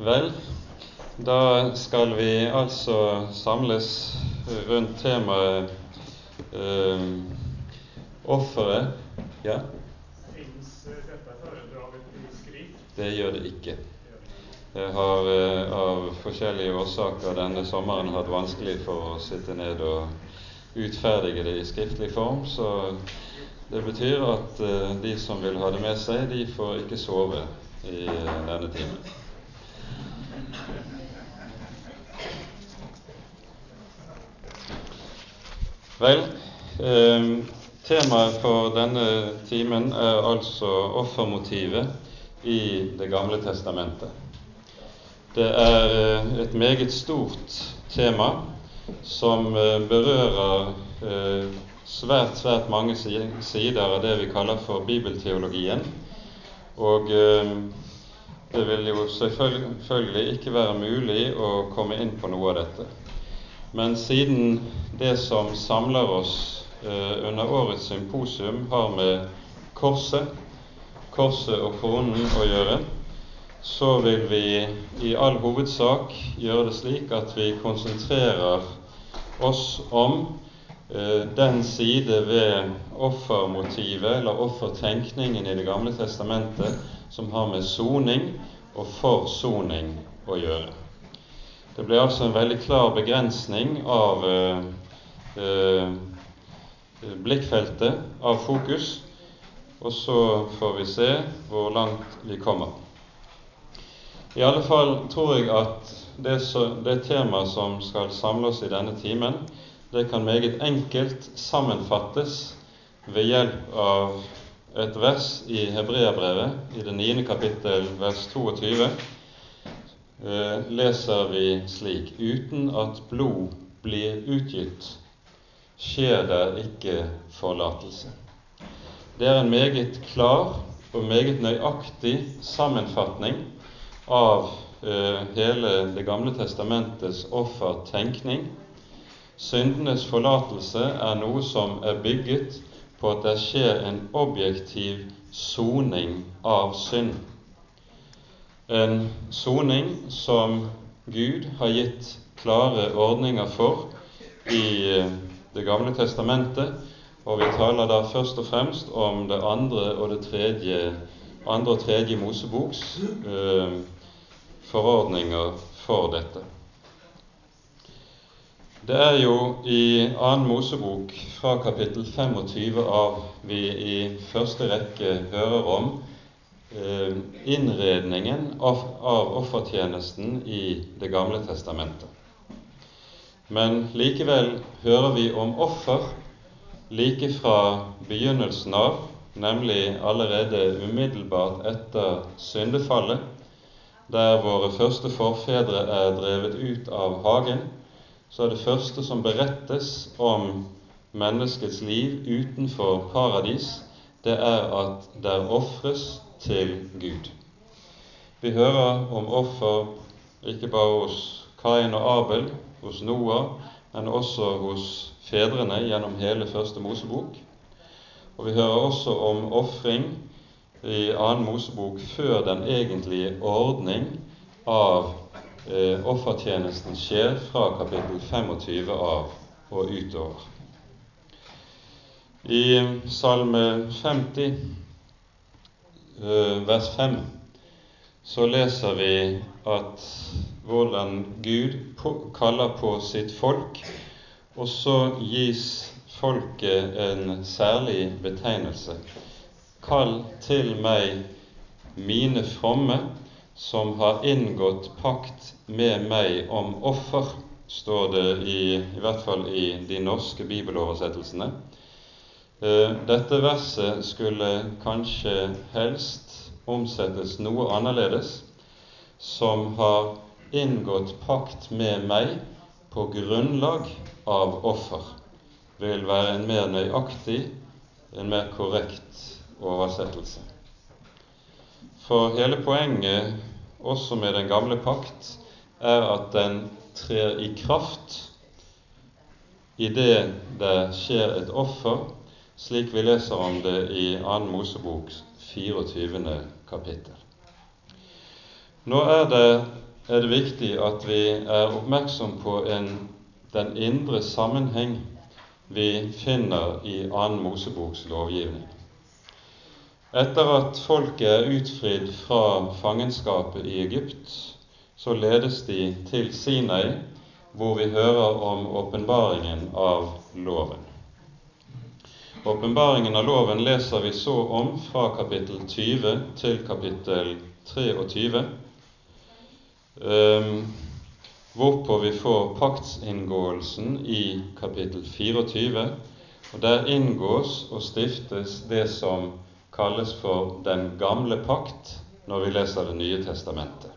Vel, da skal vi altså samles rundt temaet eh, offeret. Ja, Fins dette foredraget i skrift? det gjør det ikke. Jeg har eh, av forskjellige årsaker denne sommeren hatt vanskelig for å sitte ned og utferdige det i skriftlig form, så det betyr at eh, de som vil ha det med seg, de får ikke sove i eh, denne timen. Vel, eh, temaet for denne timen er altså offermotivet i Det gamle testamentet. Det er eh, et meget stort tema som eh, berører eh, svært, svært mange sider av det vi kaller for bibelteologien. Og eh, det vil jo selvfølgelig ikke være mulig å komme inn på noe av dette. Men siden det som samler oss eh, under årets symposium, har med korset, korset og kronen å gjøre, så vil vi i all hovedsak gjøre det slik at vi konsentrerer oss om eh, den side ved offermotivet eller offertenkningen i Det gamle testamentet som har med soning og forsoning å gjøre. Det ble altså en veldig klar begrensning av eh, eh, blikkfeltet, av fokus, og så får vi se hvor langt vi kommer. I alle fall tror jeg at det, det temaet som skal samle oss i denne timen, det kan meget enkelt sammenfattes ved hjelp av et vers i Hebreabrevet, i det niende kapittel, vers 22, eh, leser vi slik Uten at blod blir utgitt, skjer det ikke forlatelse. Det er en meget klar og meget nøyaktig sammenfatning av eh, hele Det gamle testamentets offertenkning. Syndenes forlatelse er noe som er bygget på at det skjer en objektiv soning av synd. En soning som Gud har gitt klare ordninger for i eh, Det gamle testamentet, og vi taler da først og fremst om det andre og det tredje, andre og tredje Moseboks eh, forordninger for dette. Det er jo i annen Mosebok fra kapittel 25 av vi i første rekke hører om innredningen av, av offertjenesten i Det gamle testamentet. Men likevel hører vi om offer like fra begynnelsen av, nemlig allerede umiddelbart etter syndefallet, der våre første forfedre er drevet ut av hagen, så er det første som berettes om menneskets liv utenfor paradis, det er at der ofres til Gud. Vi hører om offer ikke bare hos Kain og Abel, hos Noah, men også hos fedrene gjennom hele Første Mosebok. Og vi hører også om ofring i annen Mosebok før den egentlige ordning av eh, offertjenesten skjer fra kapittel 25 av og utover. I Salme 50, eh, vers 5, så leser vi at hvordan Gud kaller på sitt folk, og så gis folket en særlig betegnelse. Kall til meg mine fromme, som har inngått pakt med meg om offer, står det i, i hvert fall i de norske bibeloversettelsene. Eh, Dette verset skulle kanskje helst omsettes noe annerledes, som har inngått pakt med meg på grunnlag av offer, vil være en mer nøyaktig, en mer korrekt oversettelse. For hele poenget også med den gamle pakt er at den trer i kraft idet det skjer et offer, slik vi leser om det i 2. Moseboks 24. kapittel. Nå er det er det viktig at vi er oppmerksom på en, den indre sammenheng vi finner i 2. Moseboks lovgivning. Etter at folket er utfridd fra fangenskapet i Egypt, så ledes de til Sinai, hvor vi hører om åpenbaringen av loven. Åpenbaringen av loven leser vi så om fra kapittel 20 til kapittel 23, um, hvorpå vi får paktsinngåelsen i kapittel 24. Og Der inngås og stiftes det som kalles for den gamle pakt når vi leser Det nye testamentet.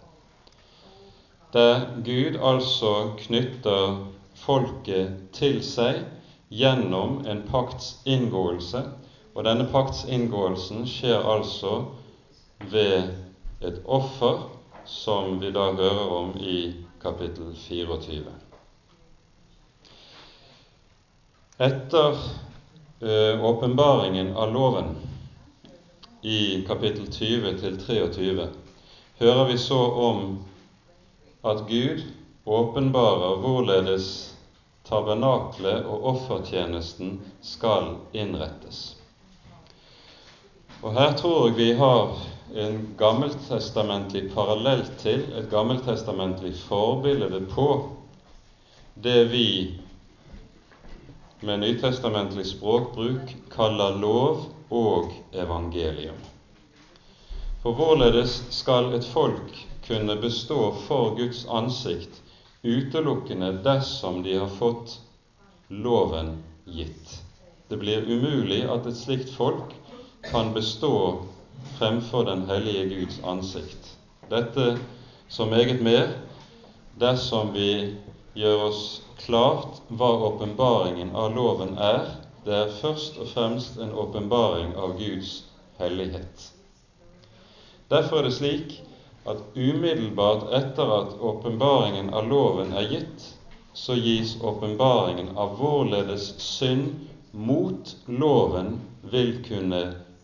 Der Gud altså knytter folket til seg gjennom en paktsinngåelse, og denne paktsinngåelsen skjer altså ved et offer som vi da hører om i kapittel 24. Etter eh, åpenbaringen av loven i kapittel 20 til 23 hører vi så om at Gud åpenbarer hvorledes tabernaklet og offertjenesten skal innrettes. Og Her tror jeg vi har en gammeltestamentlig parallell til, et gammeltestamentlig forbilde på, det vi med nytestamentlig språkbruk kaller lov og evangelium. For hvorledes skal et folk kunne bestå for Guds ansikt utelukkende dersom de har fått loven gitt? Det blir umulig at et slikt folk kan bestå fremfor den hellige Guds ansikt. Dette så meget mer dersom vi gjør oss klart hva åpenbaringen av loven er. Det er først og fremst en åpenbaring av Guds hellighet. Derfor er det slik at umiddelbart etter at åpenbaringen av loven er gitt, så gis åpenbaringen av hvorledes synd mot loven vil kunne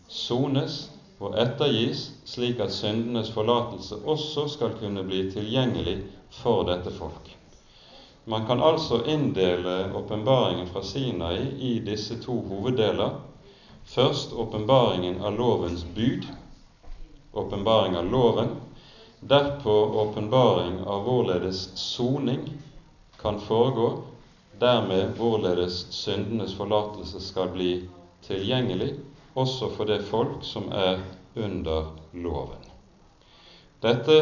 sones og ettergis, slik at syndenes forlatelse også skal kunne bli tilgjengelig for dette folk. Man kan altså inndele åpenbaringen fra Sinai i disse to hoveddeler. Først åpenbaringen av lovens bud, åpenbaring av loven. Derpå åpenbaring av hvorledes soning kan foregå, dermed hvorledes syndenes forlatelse skal bli tilgjengelig, også for det folk som er under loven. Dette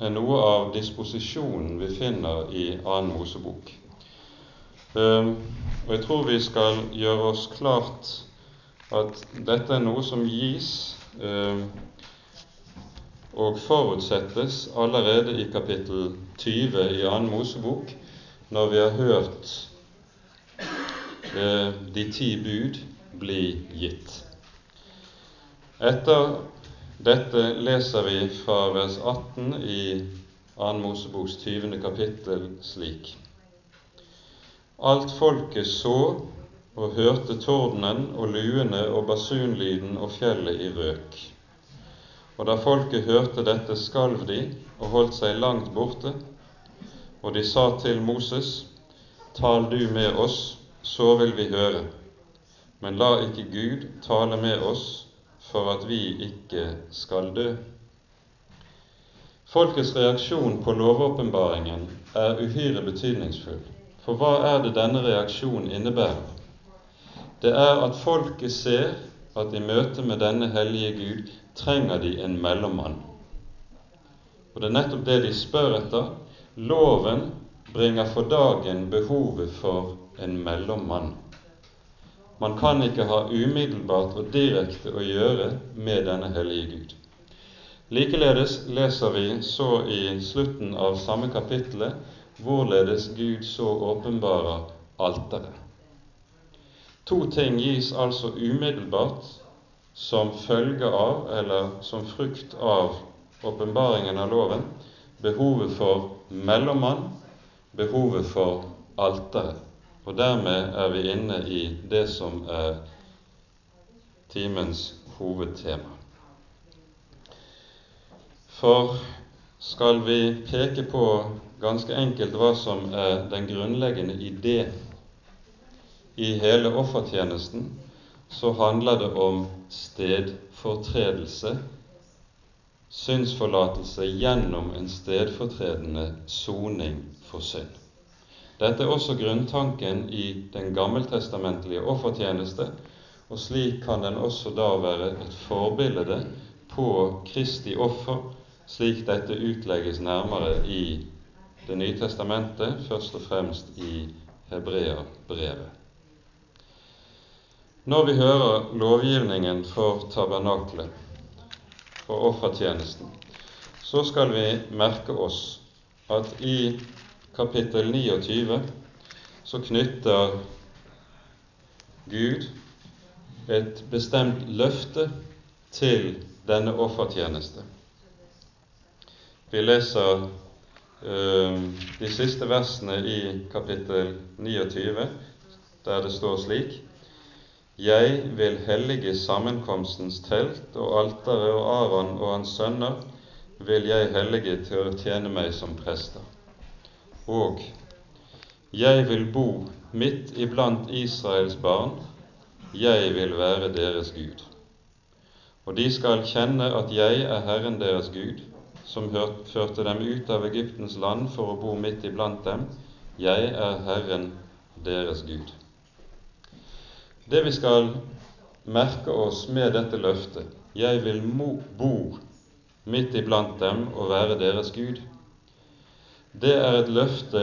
er noe av disposisjonen vi finner i annen Mosebok. Ehm, og jeg tror vi skal gjøre oss klart at dette er noe som gis ehm, og forutsettes allerede i kapittel 20 i annen Mosebok, når vi har hørt eh, de ti bud bli gitt. Etter dette leser vi fra vers 18 i annen Moseboks 20. kapittel slik. Alt folket så og hørte tordenen og luene og basunlyden og fjellet i røk. Og da folket hørte dette, skalv de og holdt seg langt borte. Og de sa til Moses, Tal du med oss, så vil vi høre. Men la ikke Gud tale med oss, for at vi ikke skal dø. Folkets reaksjon på lovåpenbaringen er uhyre betydningsfull. For hva er det denne reaksjonen innebærer? Det er at folket ser at i møte med denne hellige Gud trenger de en mellommann. Og det er nettopp det de spør etter. Loven bringer for dagen behovet for en mellommann. Man kan ikke ha umiddelbart og direkte å gjøre med denne hellige Gud. Likeledes leser vi så i slutten av samme kapittelet hvorledes Gud så åpenbarer alteret. To ting gis altså umiddelbart som følge av, eller som frukt av, åpenbaringen av loven. Behovet for mellommann, behovet for alteret. Og dermed er vi inne i det som er timens hovedtema. For skal vi peke på ganske enkelt hva som er den grunnleggende idé i hele offertjenesten, så handler det om stedfortredelse, synsforlatelse gjennom en stedfortredende soning for synd. Dette er også grunntanken i den gammeltestamentlige offertjeneste, og slik kan den også da være et forbilde på Kristi offer, slik dette utlegges nærmere i Det nye testamentet, først og fremst i Hebreabrevet. Når vi hører lovgivningen for tabernaklet, for offertjenesten, så skal vi merke oss at i kapittel 29 så knytter Gud et bestemt løfte til denne offertjeneste. Vi leser uh, de siste versene i kapittel 29, der det står slik Jeg vil hellige sammenkomstens telt og alteret, og Aron og hans sønner vil jeg hellige til å tjene meg som prester. Og jeg vil bo midt iblant Israels barn, jeg vil være deres Gud. Og de skal kjenne at jeg er Herren deres Gud, som førte dem ut av Egyptens land for å bo midt iblant dem. Jeg er Herren deres Gud. Det vi skal merke oss med dette løftet, jeg vil bo midt iblant dem og være deres Gud, det er et løfte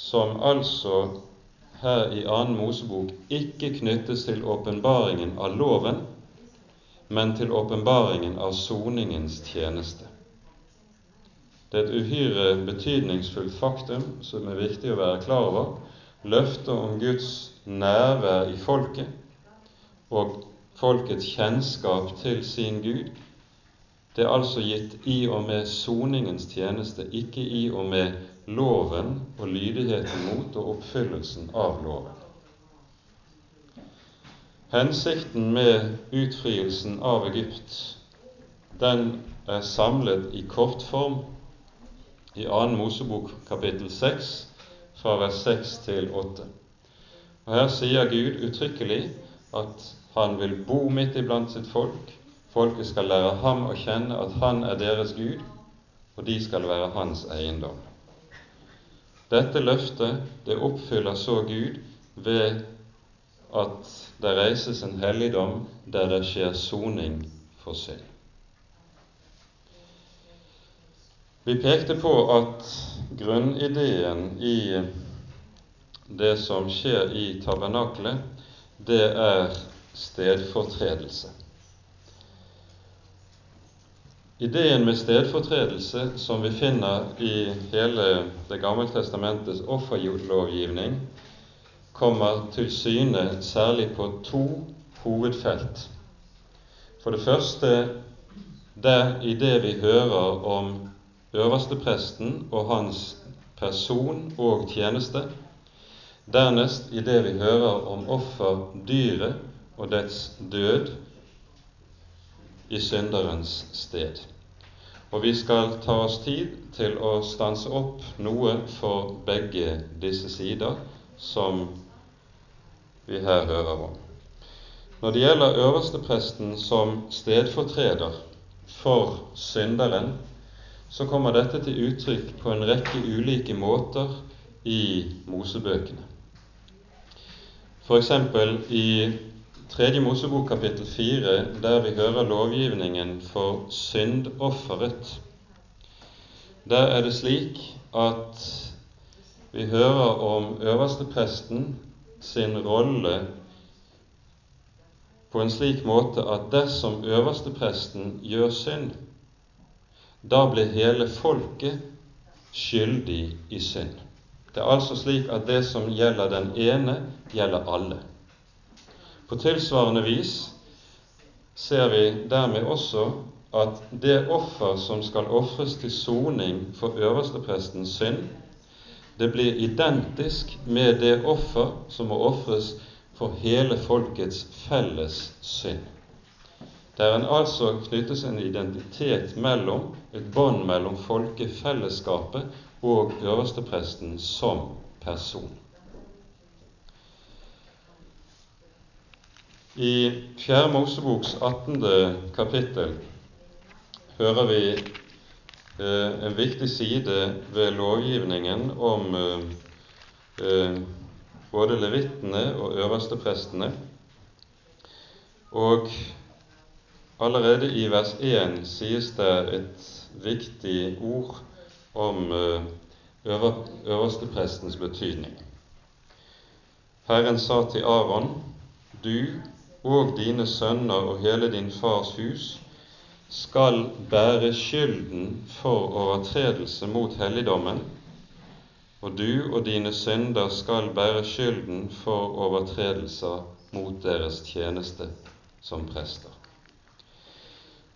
som altså her i 2. Mosebok ikke knyttes til åpenbaringen av loven, men til åpenbaringen av soningens tjeneste. Det er et uhyre betydningsfullt faktum som er viktig å være klar over. Løftet om Guds nærvær i folket og folkets kjennskap til sin Gud, det er altså gitt i og med soningens tjeneste, ikke i og med loven og lydigheten mot og oppfyllelsen av loven. Hensikten med utfrielsen av Egypt, den er samlet i kort form i 2. Mosebok kapittel 6, fra vers 6 til 8. Og Her sier Gud uttrykkelig at han vil bo midt iblant sitt folk. Folket skal lære ham å kjenne at han er deres Gud, og de skal være hans eiendom. Dette løftet det oppfyller så Gud ved at det reises en helligdom der det skjer soning for synd. Vi pekte på at grunnideen i det som skjer i tabernaklet, det er stedfortredelse. Ideen med stedfortredelse, som vi finner i hele Det gamle testamentets offerlovgivning, kommer til syne særlig på to hovedfelt. For det første der i det vi hører om øverstepresten og hans person og tjeneste. Dernest i det vi hører om offerdyret og dets død i synderens sted. Og vi skal ta oss tid til å stanse opp noe for begge disse sider som vi her hører om. Når det gjelder øverstepresten som stedfortreder for synderen, så kommer dette til uttrykk på en rekke ulike måter i Mosebøkene. F.eks. i Tredje Mosebok kapittel 4, der vi hører lovgivningen for syndofferet. Der er det slik at vi hører om øverstepresten sin rolle på en slik måte at dersom øverstepresten gjør synd, da blir hele folket skyldig i synd. Det er altså slik at det som gjelder den ene, gjelder alle. På tilsvarende vis ser vi dermed også at det offer som skal ofres til soning for øversteprestens synd, det blir identisk med det offer som må ofres for hele folkets felles synd. Der en altså knyttes en identitet mellom, et bånd mellom folkefellesskapet og øverstepresten som person. I 4. Moseboks 18. kapittel hører vi eh, en viktig side ved lovgivningen om eh, eh, både levittene og øversteprestene. Og allerede i vers 1 sies det et viktig ord om eh, øver, øversteprestens betydning. Herren sa til Aron, du og dine sønner og hele din fars hus skal bære skylden for overtredelse mot helligdommen, og du og dine synder skal bære skylden for overtredelser mot deres tjeneste som prester.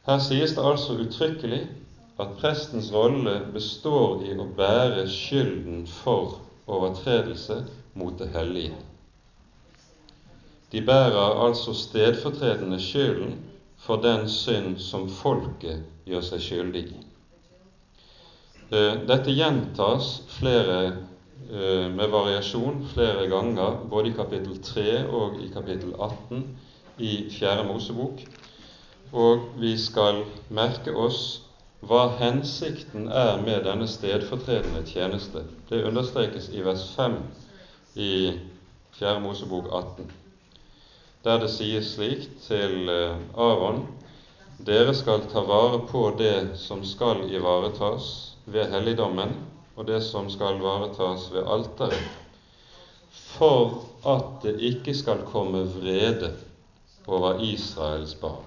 Her sies det altså uttrykkelig at prestens rolle består i å bære skylden for overtredelse mot det hellige. De bærer altså stedfortredende skylden for den synd som folket gjør seg skyldig i. Eh, dette gjentas flere eh, med variasjon flere ganger, både i kapittel 3 og i kapittel 18 i Fjerde Mosebok. Og vi skal merke oss hva hensikten er med denne stedfortredende tjeneste. Det understrekes i vers 5 i 4. Mosebok 18 der det sies slik til eh, Aron dere skal ta vare på det som skal ivaretas ved helligdommen, og det som skal ivaretas ved alteret, for at det ikke skal komme vrede over Israels barn.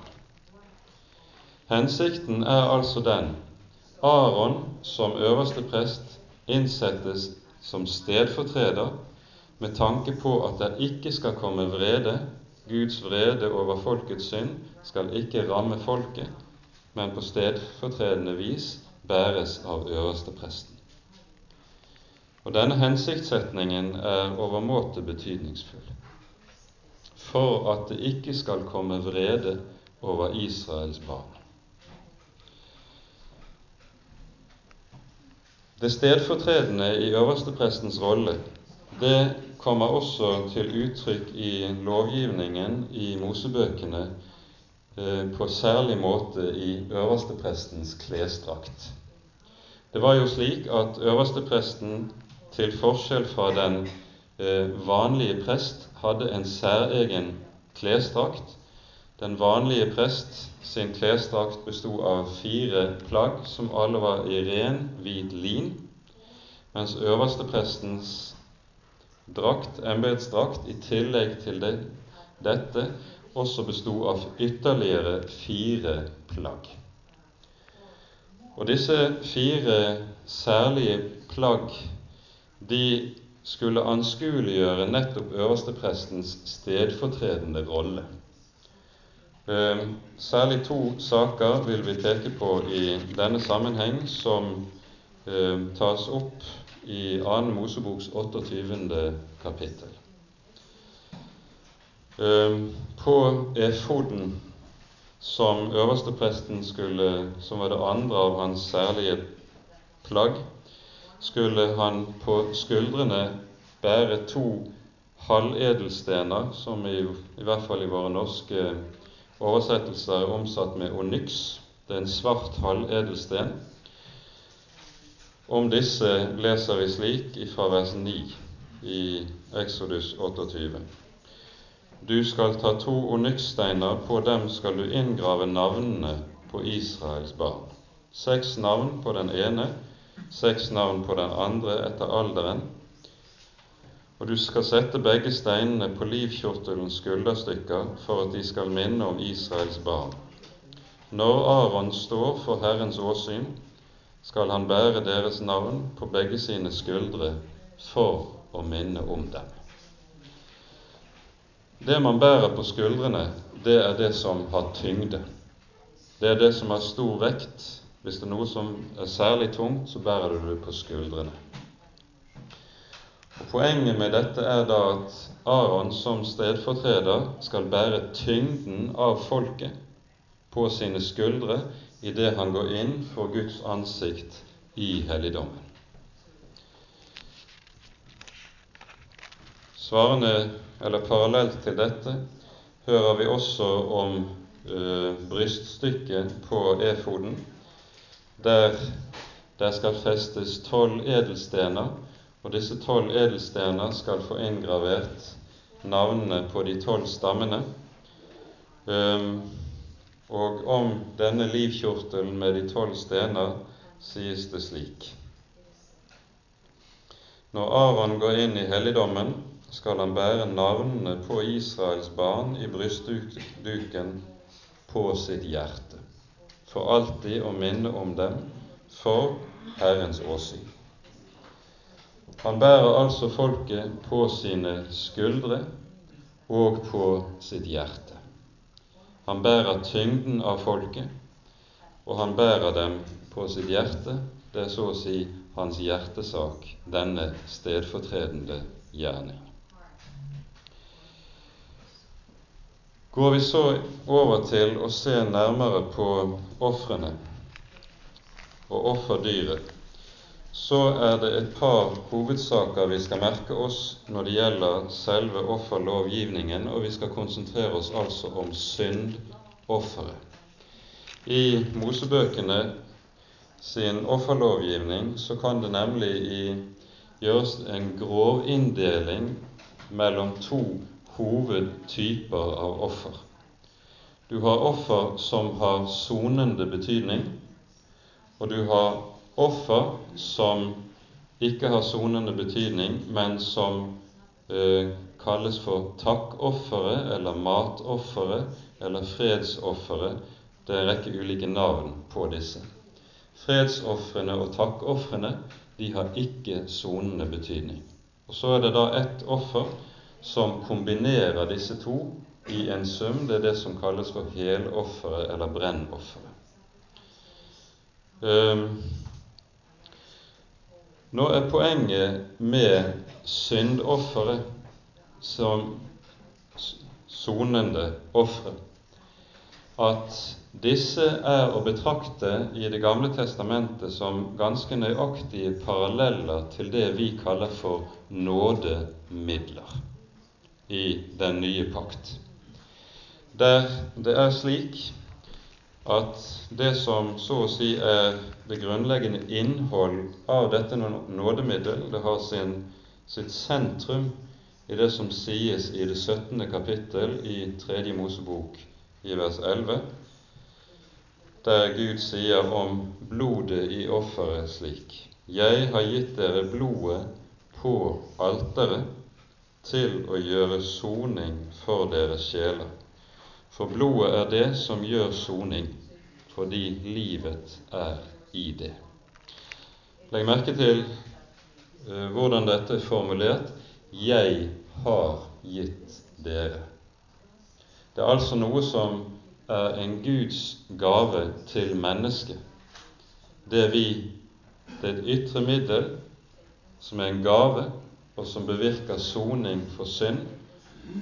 Hensikten er altså den Aron som øverste prest innsettes som stedfortreder med tanke på at det ikke skal komme vrede Guds vrede over folkets synd skal ikke ramme folket, men på stedfortredende vis bæres av øverste presten. Og Denne hensiktssetningen er overmåte betydningsfull for at det ikke skal komme vrede over Israels barn. Det stedfortredende i øversteprestens rolle det kommer også til uttrykk i lovgivningen i Mosebøkene eh, på særlig måte i øversteprestens klesdrakt. Det var jo slik at øverstepresten, til forskjell fra den eh, vanlige prest, hadde en særegen klesdrakt. Den vanlige prest sin klesdrakt bestod av fire plagg som alle var i ren, hvit lin, mens øversteprestens drakt, embetsdrakt, i tillegg til det, dette også bestod av ytterligere fire plagg. Og disse fire særlige plagg de skulle anskueliggjøre nettopp øversteprestens stedfortredende rolle. Ehm, særlig to saker vil vi peke på i denne sammenheng som ehm, tas opp i 2. Moseboks 28. kapittel. Ehm, på efoden som øverstepresten skulle, som var det andre av hans særlige plagg, skulle han på skuldrene bære to halvedelstener, som i, i hvert fall i våre norske oversettelser er omsatt med onyx. Det er en svart halvedelsten om disse leser vi slik fra vers 9 i Exodus 28. Du skal ta to onykssteiner, på dem skal du inngrave navnene på Israels barn. Seks navn på den ene, seks navn på den andre etter alderen. Og du skal sette begge steinene på livkjortelens skulderstykker for at de skal minne om Israels barn. Når Aron står for Herrens åsyn, skal han bære deres navn på begge sine skuldre for å minne om dem. Det man bærer på skuldrene, det er det som har tyngde. Det er det som har stor vekt. Hvis det er noe som er særlig tungt, så bærer du det på skuldrene. Poenget med dette er da at Aron som stedfortreder skal bære tyngden av folket på sine skuldre idet han går inn for Guds ansikt i helligdommen. Svarende, eller parallelt til dette, hører vi også om ø, bryststykket på efoden, der der skal festes tolv edelstener, og disse tolv edelstener skal få inngravert navnene på de tolv stammene. Um, og om denne livkjortelen med de tolv stener sies det slik. Når Aron går inn i helligdommen, skal han bære navnene på Israels barn i brystduken på sitt hjerte, for alltid å minne om dem for Herrens åsyn. Han bærer altså folket på sine skuldre og på sitt hjerte. Han bærer tyngden av folket, og han bærer dem på sitt hjerte. Det er så å si hans hjertesak, denne stedfortredende gjerning. Går vi så over til å se nærmere på ofrene og offerdyret, så er det et par hovedsaker vi skal merke oss når det gjelder selve offerlovgivningen, og vi skal konsentrere oss altså om syndofferet. I Mosebøkene sin offerlovgivning så kan det nemlig i, gjøres en grov inndeling mellom to hovedtyper av offer. Du har offer som har sonende betydning, og du har offer som ikke har sonende betydning, men som eh, kalles for takkofferet eller matofferet eller fredsofferet. Det er en rekke ulike navn på disse. Fredsofrene og takkofrene de har ikke sonende betydning. Og Så er det da ett offer som kombinerer disse to i en sum. Det er det som kalles for helofferet eller brennofferet. Um, nå er poenget med syndofferet som sonende ofre at disse er å betrakte i Det gamle testamentet som ganske nøyaktige paralleller til det vi kaller for nådemidler i den nye pakt. Der det er slik at det som så å si er det grunnleggende innhold av dette nådemiddel, det har sin, sitt sentrum i det som sies i det 17. kapittel i Tredje Mosebok i vers 11, der Gud sier om blodet i offeret slik:" Jeg har gitt dere blodet på alteret til å gjøre soning for deres sjeler. For blodet er det som gjør soning, fordi livet er i det. Legg merke til uh, hvordan dette er formulert 'Jeg har gitt dere'. Det er altså noe som er en Guds gave til mennesket. Det, vi, det er et ytre middel som er en gave og som bevirker soning for synd.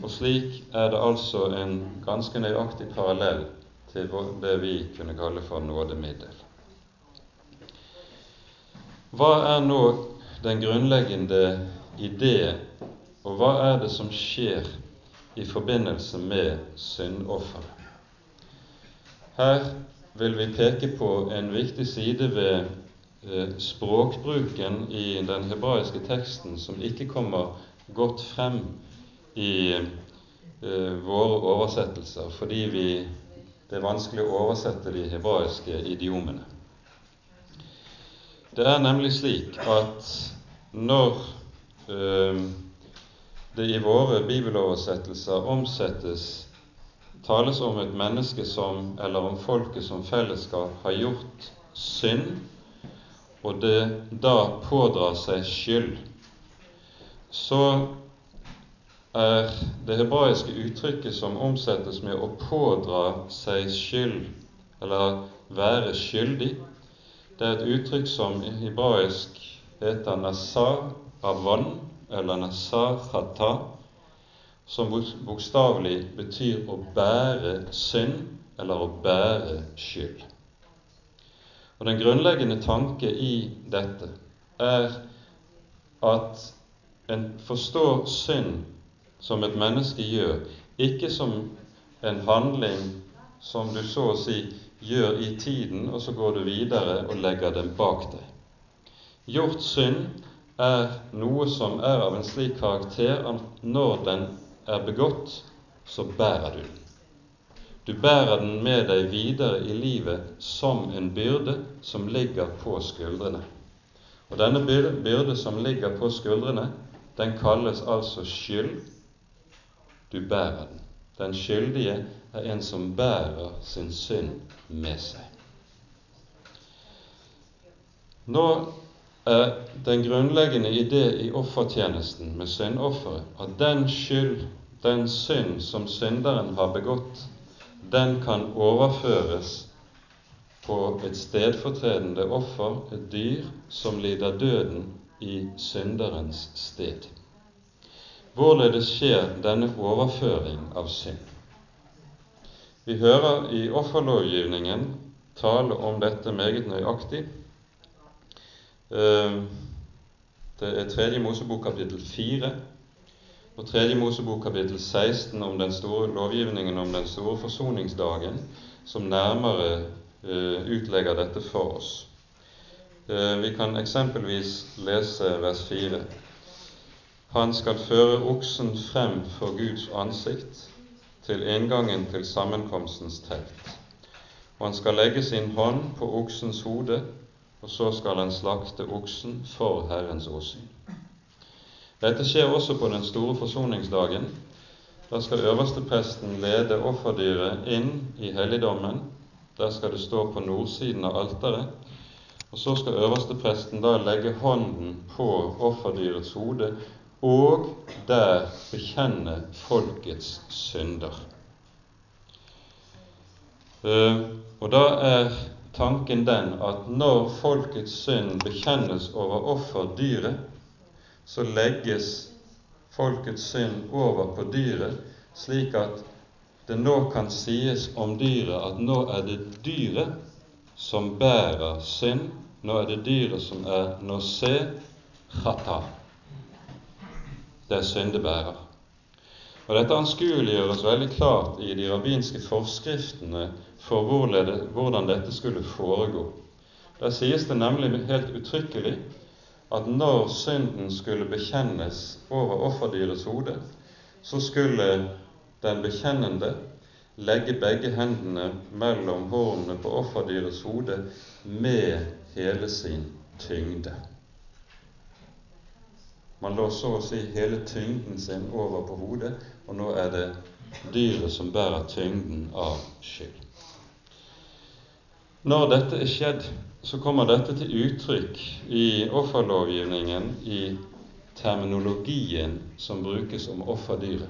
Og slik er det altså en ganske nøyaktig parallell til det vi kunne kalle for nådemiddel. Hva er nå den grunnleggende idé, og hva er det som skjer i forbindelse med syndofferet? Her vil vi peke på en viktig side ved Eh, språkbruken i den hebraiske teksten som ikke kommer godt frem i eh, våre oversettelser, fordi vi, det er vanskelig å oversette de hebraiske idiomene. Det er nemlig slik at når eh, det i våre bibeloversettelser omsettes tales om et menneske som, eller om folket som fellesskap har gjort synd og det da pådrar seg skyld, så er det hebraiske uttrykket som omsettes med 'å pådra seg skyld', eller 'være skyldig', det er et uttrykk som i hebraisk heter 'nasar avan', eller 'nasar hata', som bokstavelig betyr å bære synd eller å bære skyld. Og Den grunnleggende tanke i dette er at en forstår synd som et menneske gjør, ikke som en handling som du så å si gjør i tiden, og så går du videre og legger den bak deg. Gjort synd er noe som er av en slik karakter at når den er begått, så bærer du den. Du bærer den med deg videre i livet som en byrde som ligger på skuldrene. Og denne byrde som ligger på skuldrene, den kalles altså skyld. Du bærer den. Den skyldige er en som bærer sin synd med seg. Nå er den grunnleggende idé i offertjenesten med syndofferet at den skyld, den synd som synderen har begått, den kan overføres på et stedfortredende offer, et dyr som lider døden i synderens sted. Hvorledes skjer denne overføring av synd? Vi hører i offerlovgivningen tale om dette meget nøyaktig. Eh, det er Tredje Mosebok kapittel 4 og Tredje Mosebok kapittel 16 om den store lovgivningen om den store forsoningsdagen, som nærmere eh, utlegger dette for oss. Eh, vi kan eksempelvis lese vers 4. Han skal føre oksen frem for Guds ansikt til inngangen til sammenkomstens telt. Og han skal legge sin hånd på oksens hode, og så skal han slakte oksen for Herrens åsyn. Dette skjer også på den store forsoningsdagen. Da skal øverstepresten lede offerdyret inn i helligdommen. Der skal det stå på nordsiden av alteret. Og så skal øverstepresten da legge hånden på offerdyrets hode og der bekjenne folkets synder. Eh, og da er tanken den at når folkets synd bekjennes over offerdyret, så legges folkets synd over på dyret, slik at det nå kan sies om dyret at nå er det dyret som bærer synd. Nå er det dyret som er nosé chata det er syndebærer. Og Dette anskueliggjøres veldig klart i de rabbinske forskriftene for hvordan dette skulle foregå. Der sies det nemlig helt uttrykkelig at når synden skulle bekjennes over offerdyrets hode, så skulle den bekjennende legge begge hendene mellom hornene på offerdyrets hode med hele sin tyngde. Man lå så å si hele tyngden sin over på hodet, og nå er det dyret som bærer tyngden av skyld. Når dette er skjedd, så kommer dette til uttrykk i offerlovgivningen i terminologien som brukes om offerdyret.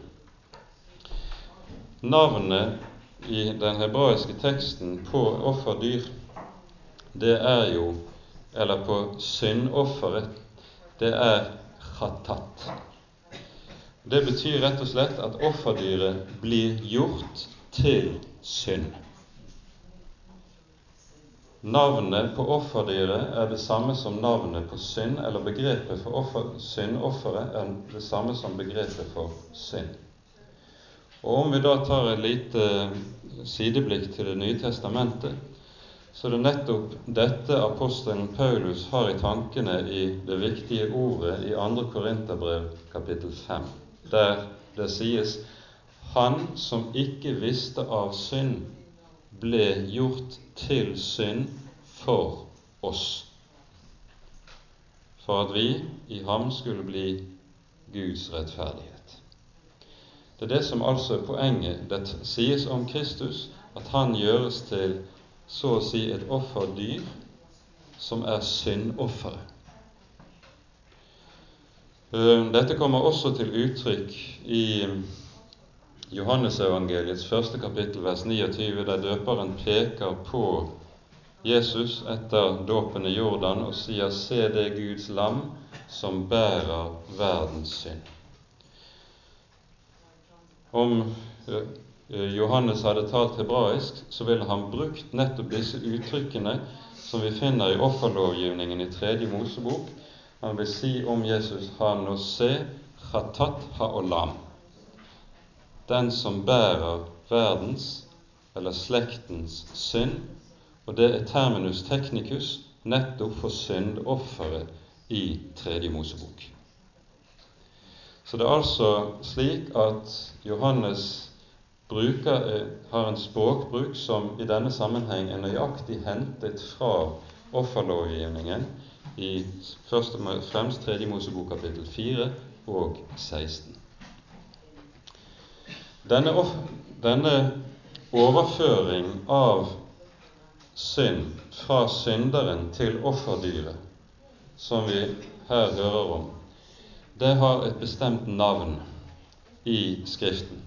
Navnet i den hebraiske teksten på offerdyr, det er jo Eller på syndofferet, det er khatat. Det betyr rett og slett at offerdyret blir gjort til synd. Navnet på offerdyret er det samme som navnet på synd, eller begrepet for offer, syndofferet er det samme som begrepet for synd. Og Om vi da tar et lite sideblikk til Det nye testamentet, så det er nettopp dette apostelen Paulus har i tankene i det viktige ordet i 2. Korinterbrev kapittel 5, der det sies Han som ikke visste av synd, ble gjort til synd for oss, for at vi i ham skulle bli Guds rettferdighet. Det er det som altså er poenget. Det sies om Kristus at han gjøres til så å si et offerdyr som er syndofferet. Eh, dette kommer også til uttrykk i Johannesevangeliets første kapittel, vers 29, der døperen peker på Jesus etter dåpen i Jordan og sier 'Se det Guds lam som bærer verdens synd'. Om eh, Johannes hadde talt hebraisk, så ville han brukt nettopp disse uttrykkene som vi finner i offerlovgivningen i Tredje Mosebok. Han vil si om Jesus hanose chatat haolam, den som bærer verdens eller slektens synd, og det er terminus technicus nettopp for syndofferet i Tredje Mosebok. Så det er altså slik at Johannes bruker, eh, har en språkbruk som i denne sammenheng er nøyaktig hentet fra offerlovgivningen i først og fremst Tredje Mosebok kapittel 4 og 16. Denne, denne overføring av synd fra synderen til offerdyret, som vi her hører om, det har et bestemt navn i Skriften.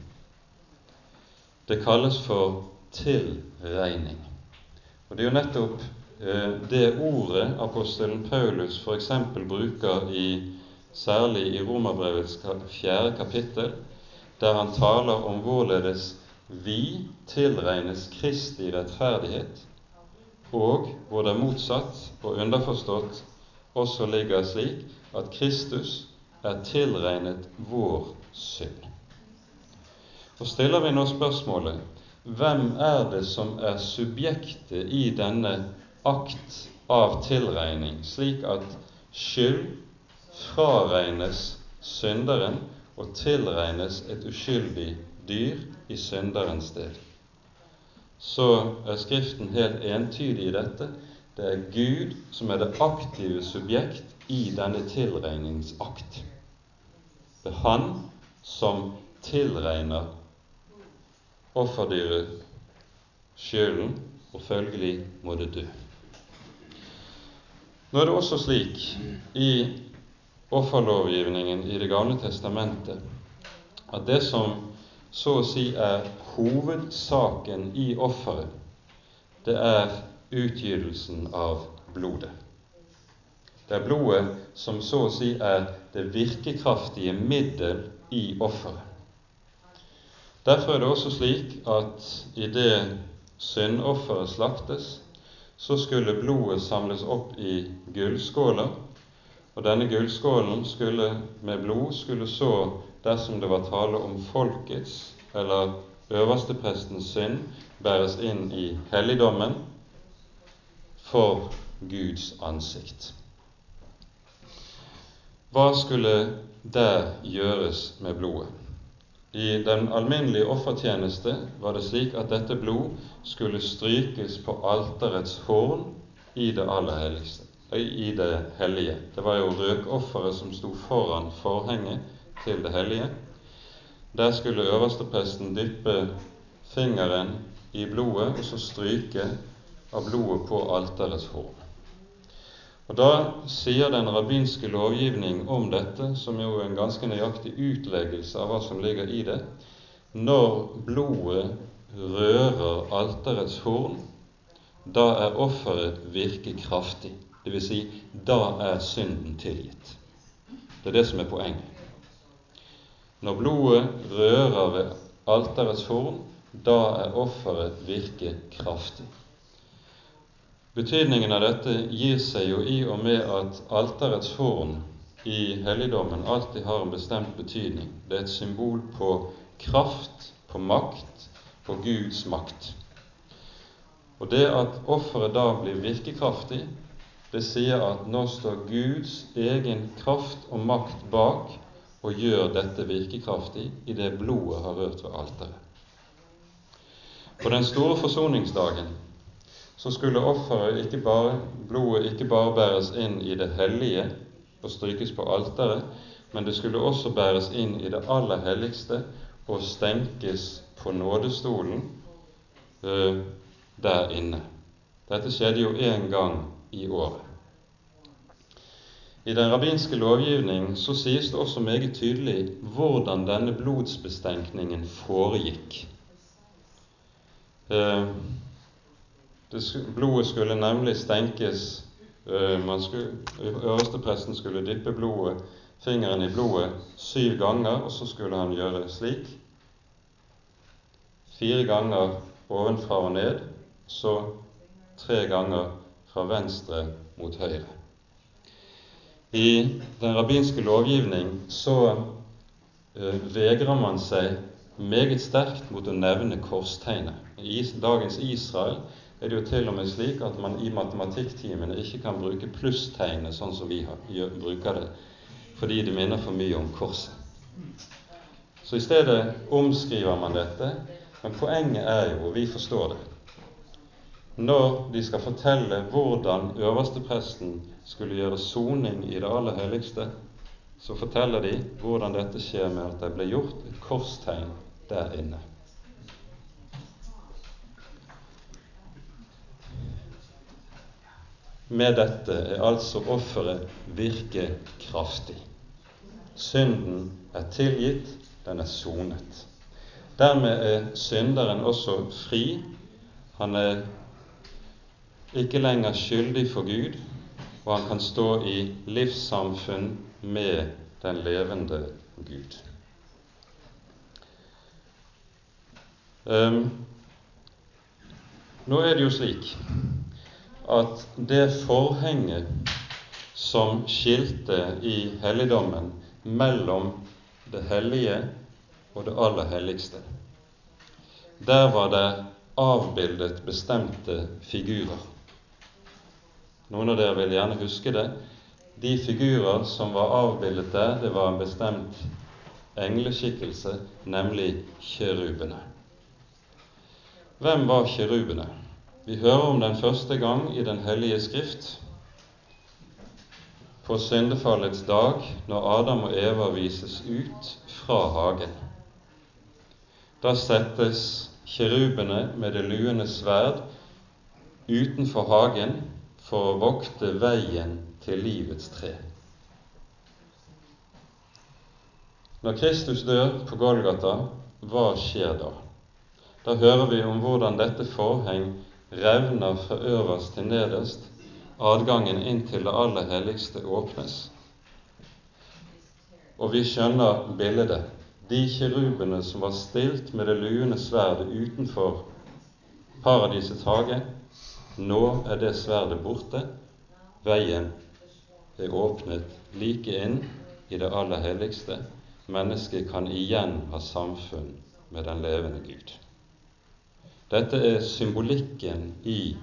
Det kalles for tilregning. Og Det er jo nettopp eh, det ordet apostelen Paulus f.eks. bruker i, særlig i Romerbrevets fjerde kapittel, der han taler om hvorledes vi tilregnes Kristi rettferdighet, og hvor det motsatt og underforstått også ligger slik at Kristus er tilregnet vår synd. Og stiller vi nå spørsmålet hvem er det som er subjektet i denne akt av tilregning, slik at skyld fraregnes synderen og tilregnes et uskyldig dyr i synderens sted, så er Skriften helt entydig i dette. Det er Gud som er det aktive subjekt i denne tilregningsakt. Det er han som tilregner offerdyret sjelen, og følgelig må det dø. Nå er det også slik i offerlovgivningen i Det gamle testamentet at det som så å si er hovedsaken i offeret, det er utgytelsen av blodet. Det er blodet som så å si er det virkekraftige middel i offeret. Derfor er det også slik at i det syndofferet slaktes, så skulle blodet samles opp i gullskåler, og denne gullskålen skulle, med blod skulle så, dersom det var tale om folkets eller øversteprestens synd, bæres inn i helligdommen for Guds ansikt. Hva skulle der gjøres med blodet? I den alminnelige offertjeneste var det slik at dette blod skulle strykes på alterets horn i det aller helligste, i det hellige. Det var jo røkofferet som sto foran forhenget til det hellige. Der skulle øverstepresten dyppe fingeren i blodet og så stryke av blodet på alterets horn. Og Da sier den rabbinske lovgivning om dette, som jo er en ganske nøyaktig utleggelse av hva som ligger i det, når blodet rører alterets horn, da er offeret virke kraftig. Dvs. Si, da er synden tilgitt. Det er det som er poenget. Når blodet rører ved alterets horn, da er offeret virke kraftig. Betydningen av dette gir seg jo i og med at alterets horn i helligdommen alltid har en bestemt betydning. Det er et symbol på kraft, på makt, på Guds makt. Og det at offeret da blir virkekraftig, det sier at nå står Guds egen kraft og makt bak og gjør dette virkekraftig i det blodet har rørt ved alteret. På den store forsoningsdagen så skulle offeret ikke bare, blodet ikke bare bæres inn i det hellige og strykes på alteret, men det skulle også bæres inn i det aller helligste og stenkes på nådestolen uh, der inne. Dette skjedde jo én gang i året. I den rabbinske lovgivning så sies det også meget tydelig hvordan denne blodsbestenkningen foregikk. Uh, blodet skulle nemlig stenkes skulle, Øverstepresten skulle dyppe blodet, fingeren i blodet syv ganger, og så skulle han gjøre slik. fire ganger ovenfra og ned, så tre ganger fra venstre mot høyre. I den rabbinske lovgivning så uh, vegrer man seg meget sterkt mot å nevne korstegnet. I dagens Israel er det jo til og med slik at man i matematikktimene ikke kan bruke plusstegnet sånn som vi bruker det, fordi det minner for mye om korset. Så i stedet omskriver man dette, men poenget er jo, og vi forstår det, når de skal fortelle hvordan øverstepresten skulle gjøre soning i det aller helligste, så forteller de hvordan dette skjer med at det ble gjort et korstegn der inne. Med dette er altså offeret virkekraftig. Synden er tilgitt, den er sonet. Dermed er synderen også fri. Han er ikke lenger skyldig for Gud, og han kan stå i livssamfunn med den levende Gud. Um, nå er det jo slik at det forhenget som skilte i helligdommen mellom det hellige og det aller helligste, der var det avbildet bestemte figurer. Noen av dere vil gjerne huske det. De figurer som var avbildet der, det var en bestemt engleskikkelse, nemlig kjerubene. Hvem var kjerubene? Vi hører om den første gang i Den hellige skrift, på syndefallets dag, når Adam og Eva vises ut fra hagen. Da settes kirubene med det luende sverd utenfor hagen for å vokte veien til livets tre. Når Kristus dør på Golgata, hva skjer da? Da hører vi om hvordan dette forheng revner fra øverst til nederst. Adgangen inn til det aller helligste åpnes. Og vi skjønner bildet. De kirubene som var stilt med det luende sverdet utenfor paradisets hage, nå er det sverdet borte. Veien er åpnet like inn i det aller helligste. Mennesket kan igjen ha samfunn med den levende Gud. Dette er symbolikken i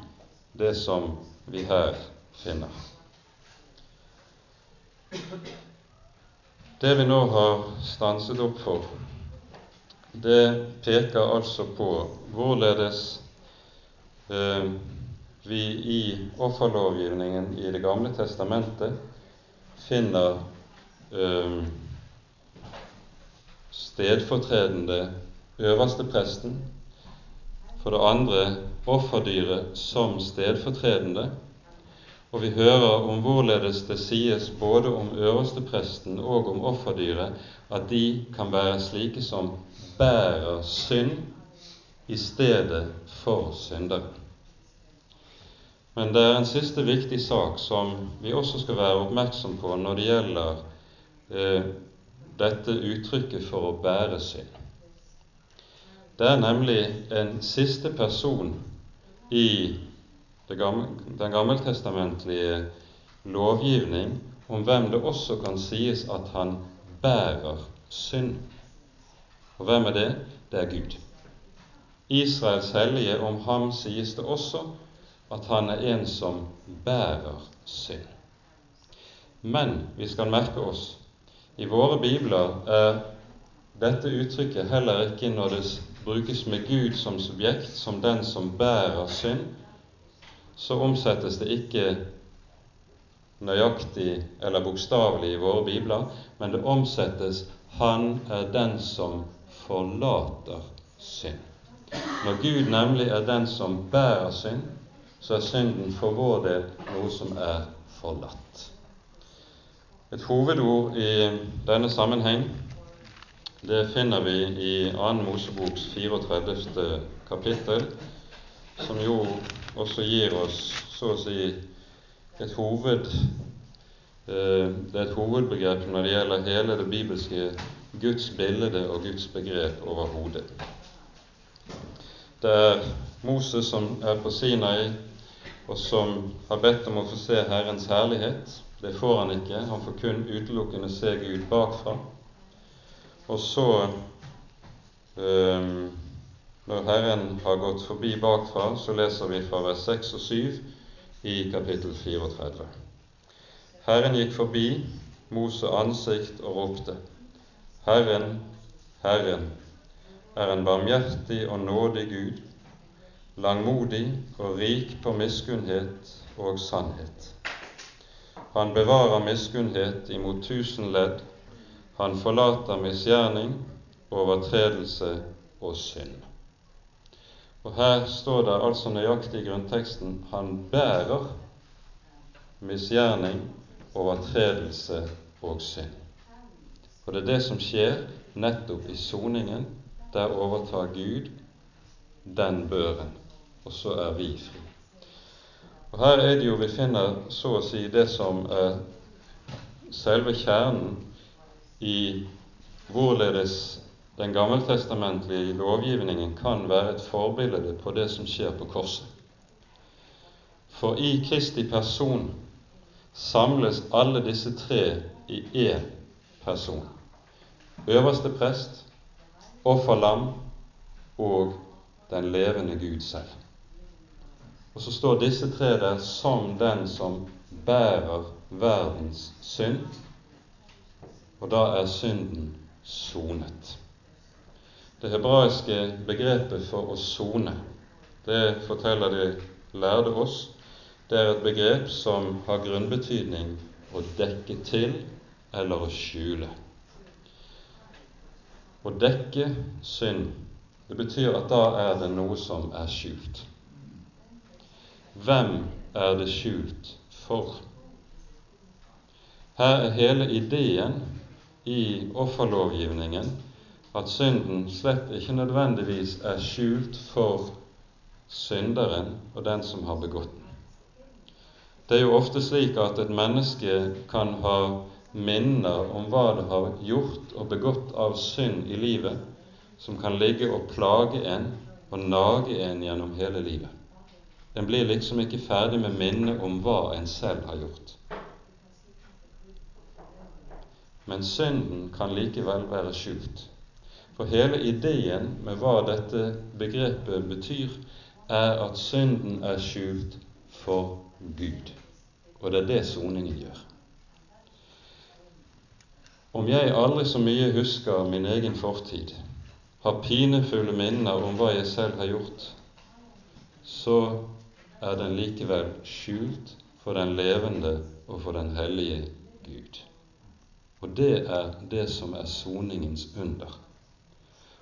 det som vi her finner. Det vi nå har stanset opp for, det peker altså på hvorledes eh, vi i offerlovgivningen i Det gamle testamentet finner eh, stedfortredende øverstepresten, for det andre offerdyret som stedfortredende, og vi hører om hvorledes det sies både om øverstepresten og om offerdyret at de kan være slike som bærer synd i stedet for syndere. Men det er en siste viktig sak som vi også skal være oppmerksom på når det gjelder eh, dette uttrykket for å bære synd. Det er nemlig en siste person i den gammeltestamentlige lovgivning om hvem det også kan sies at han bærer synd. Og hvem er det? Det er Gud. Israels hellige, om ham sies det også at han er en som bærer synd. Men vi skal merke oss i våre bibler er dette uttrykket heller ikke når det brukes med Gud som subjekt, som den som bærer synd, så omsettes det ikke nøyaktig eller bokstavelig i våre bibler, men det omsettes 'Han er den som forlater synd'. Når Gud nemlig er den som bærer synd, så er synden for vår del noe som er forlatt. Et hovedord i denne sammenheng det finner vi i 2. Moseboks 34. kapittel, som jo også gir oss så å si et hoved eh, det er et hovedbegrep når det gjelder hele det bibelske Guds bilde og Guds begrep overhodet. Det er Moses som er på Sinai, og som har bedt om å få se Herrens herlighet. Det får han ikke. Han får kun utelukkende se Gud bakfra. Og så, um, når Herren har gått forbi bakfra, så leser vi fra vers 6 og 7 i kapittel 34. Herren gikk forbi Mose ansikt og ropte:" Herren, Herren, er en barmhjertig og nådig Gud, langmodig og rik på miskunnhet og sannhet. Han bevarer miskunnhet imot tusen ledd, han forlater misgjerning, overtredelse og synd. Og Her står det altså nøyaktig i grunnteksten han bærer misgjerning, overtredelse og synd. Og det er det som skjer nettopp i soningen. Der overtar Gud den børen, og så er vi fri. Og Her er det jo vi finner så å si det som er selve kjernen i hvorledes den gammeltestamentlige lovgivningen kan være et forbilde på det som skjer på korset. For i Kristi person samles alle disse tre i én person øverste prest, offerlam og den levende Gud selv. Og så står disse tre der som den som bærer verdens synd, og da er synden sonet. Det hebraiske begrepet for å sone, det forteller de lærde oss, det er et begrep som har grunnbetydning å dekke til eller å skjule. Å dekke synd, det betyr at da er det noe som er skjult. Hvem er det skjult for? Her er hele ideen i offerlovgivningen at synden slett ikke nødvendigvis er skjult for synderen og den som har begått den. Det er jo ofte slik at et menneske kan ha minner om hva det har gjort og begått av synd i livet, som kan ligge og plage en og nage en gjennom hele livet. En blir liksom ikke ferdig med minnet om hva en selv har gjort. Men synden kan likevel være skjult. For hele ideen med hva dette begrepet betyr, er at synden er skjult for Gud. Og det er det soningen gjør. Om jeg aldri så mye husker min egen fortid, har pinefulle minner om hva jeg selv har gjort, så er den likevel skjult for den levende og for den hellige Gud. Og det er det som er soningens under,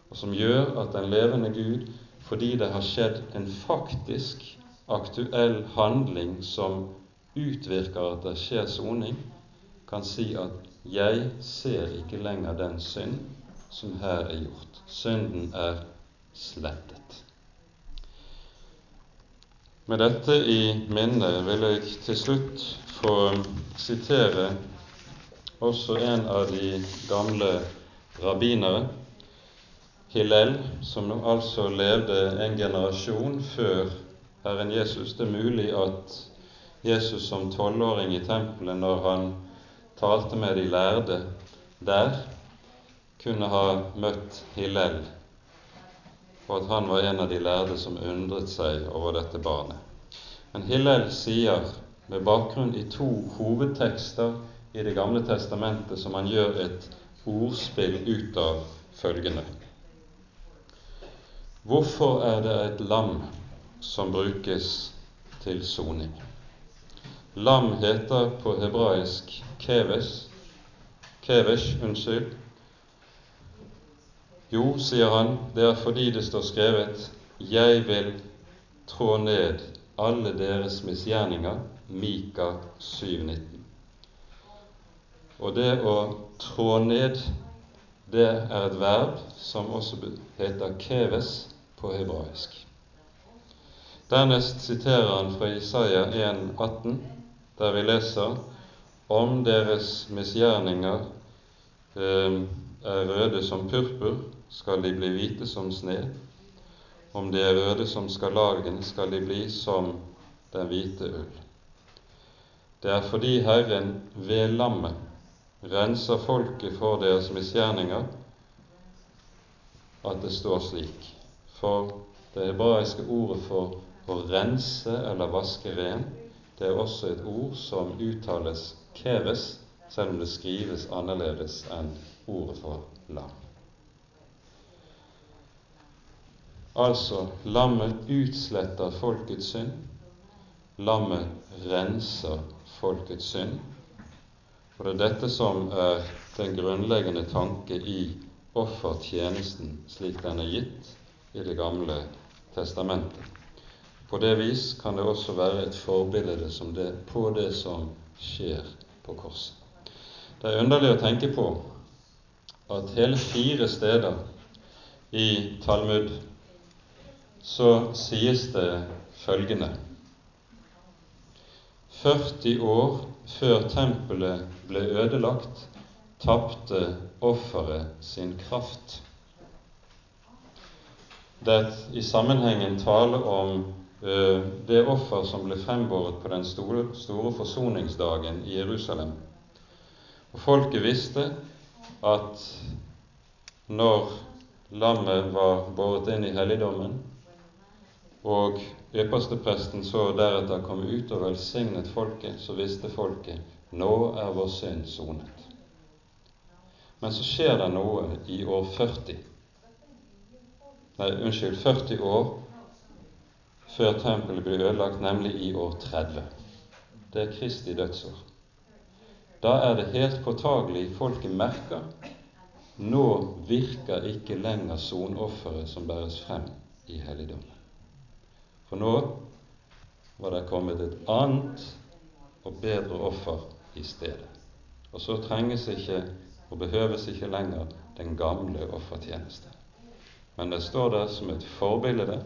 og som gjør at den levende Gud, fordi det har skjedd en faktisk aktuell handling som utvirker at det skjer soning, kan si at 'Jeg ser ikke lenger den synd som her er gjort'. Synden er slettet. Med dette i minne vil jeg til slutt få sitere også en av de gamle rabbinere, Hillel, som altså levde en generasjon før Herren Jesus. Det er mulig at Jesus som tolvåring i tempelet, når han talte med de lærde der, kunne ha møtt Hillel, og at han var en av de lærde som undret seg over dette barnet. Men Hillel sier, med bakgrunn i to hovedtekster i Det gamle testamentet, som han gjør et ordspill ut av følgende Hvorfor er det et lam som brukes til soning? Lam heter på hebraisk keves, kevesh, unnskyld. Jo, sier han, det er fordi det står skrevet:" Jeg vil trå ned alle deres misgjerninger. Mika 7,19. Og det å trå ned, det er et verb som også heter keves på hebraisk. Dernest siterer han fra Isaiah 1,18, der vi leser om deres misgjerninger eh, er røde som purpur, skal de bli hvite som sne. om de er røde som skarlagen, skal de bli som den hvite ull. Det er fordi Herren ved lammet renser folket for deres misgjerninger, at det står slik. For det hebraiske ordet for å rense eller vaske ren, det er også et ord som uttales keves, selv om det skrives annerledes enn ordet for lam. Altså, lammet utsletter folkets synd. Lammet renser folkets synd. Og det er dette som er den grunnleggende tanke i offertjenesten slik den er gitt i Det gamle testamentet. På det vis kan det også være et forbilde det, på det som skjer på korset. Det er underlig å tenke på at hele fire steder i Talmud så sies det følgende 40 år før tempelet ble ødelagt, tapte offeret sin kraft. Det i sammenhengen tale om ø, det offer som ble frembåret på den store, store forsoningsdagen i Jerusalem. Og Folket visste at når lammet var båret inn i helligdommen, og ypperstepresten så deretter komme ut og velsignet folket, så visste folket nå er vår synd sonet. Men så skjer det noe i år 40 Nei, unnskyld, 40 år før tempelet blir ødelagt, nemlig i år 30. Det er Kristi dødsår. Da er det helt påtagelig folket merker nå virker ikke lenger sonofferet som bæres frem i helligdommen. For nå var det kommet et annet og bedre offer i stedet. Og så trenges ikke og behøves ikke lenger den gamle offertjeneste. Men det står der som et forbilde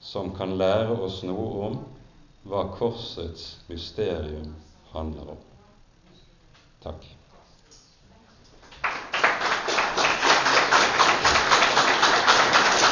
som kan lære oss noe om hva korsets mysterium handler om. Takk.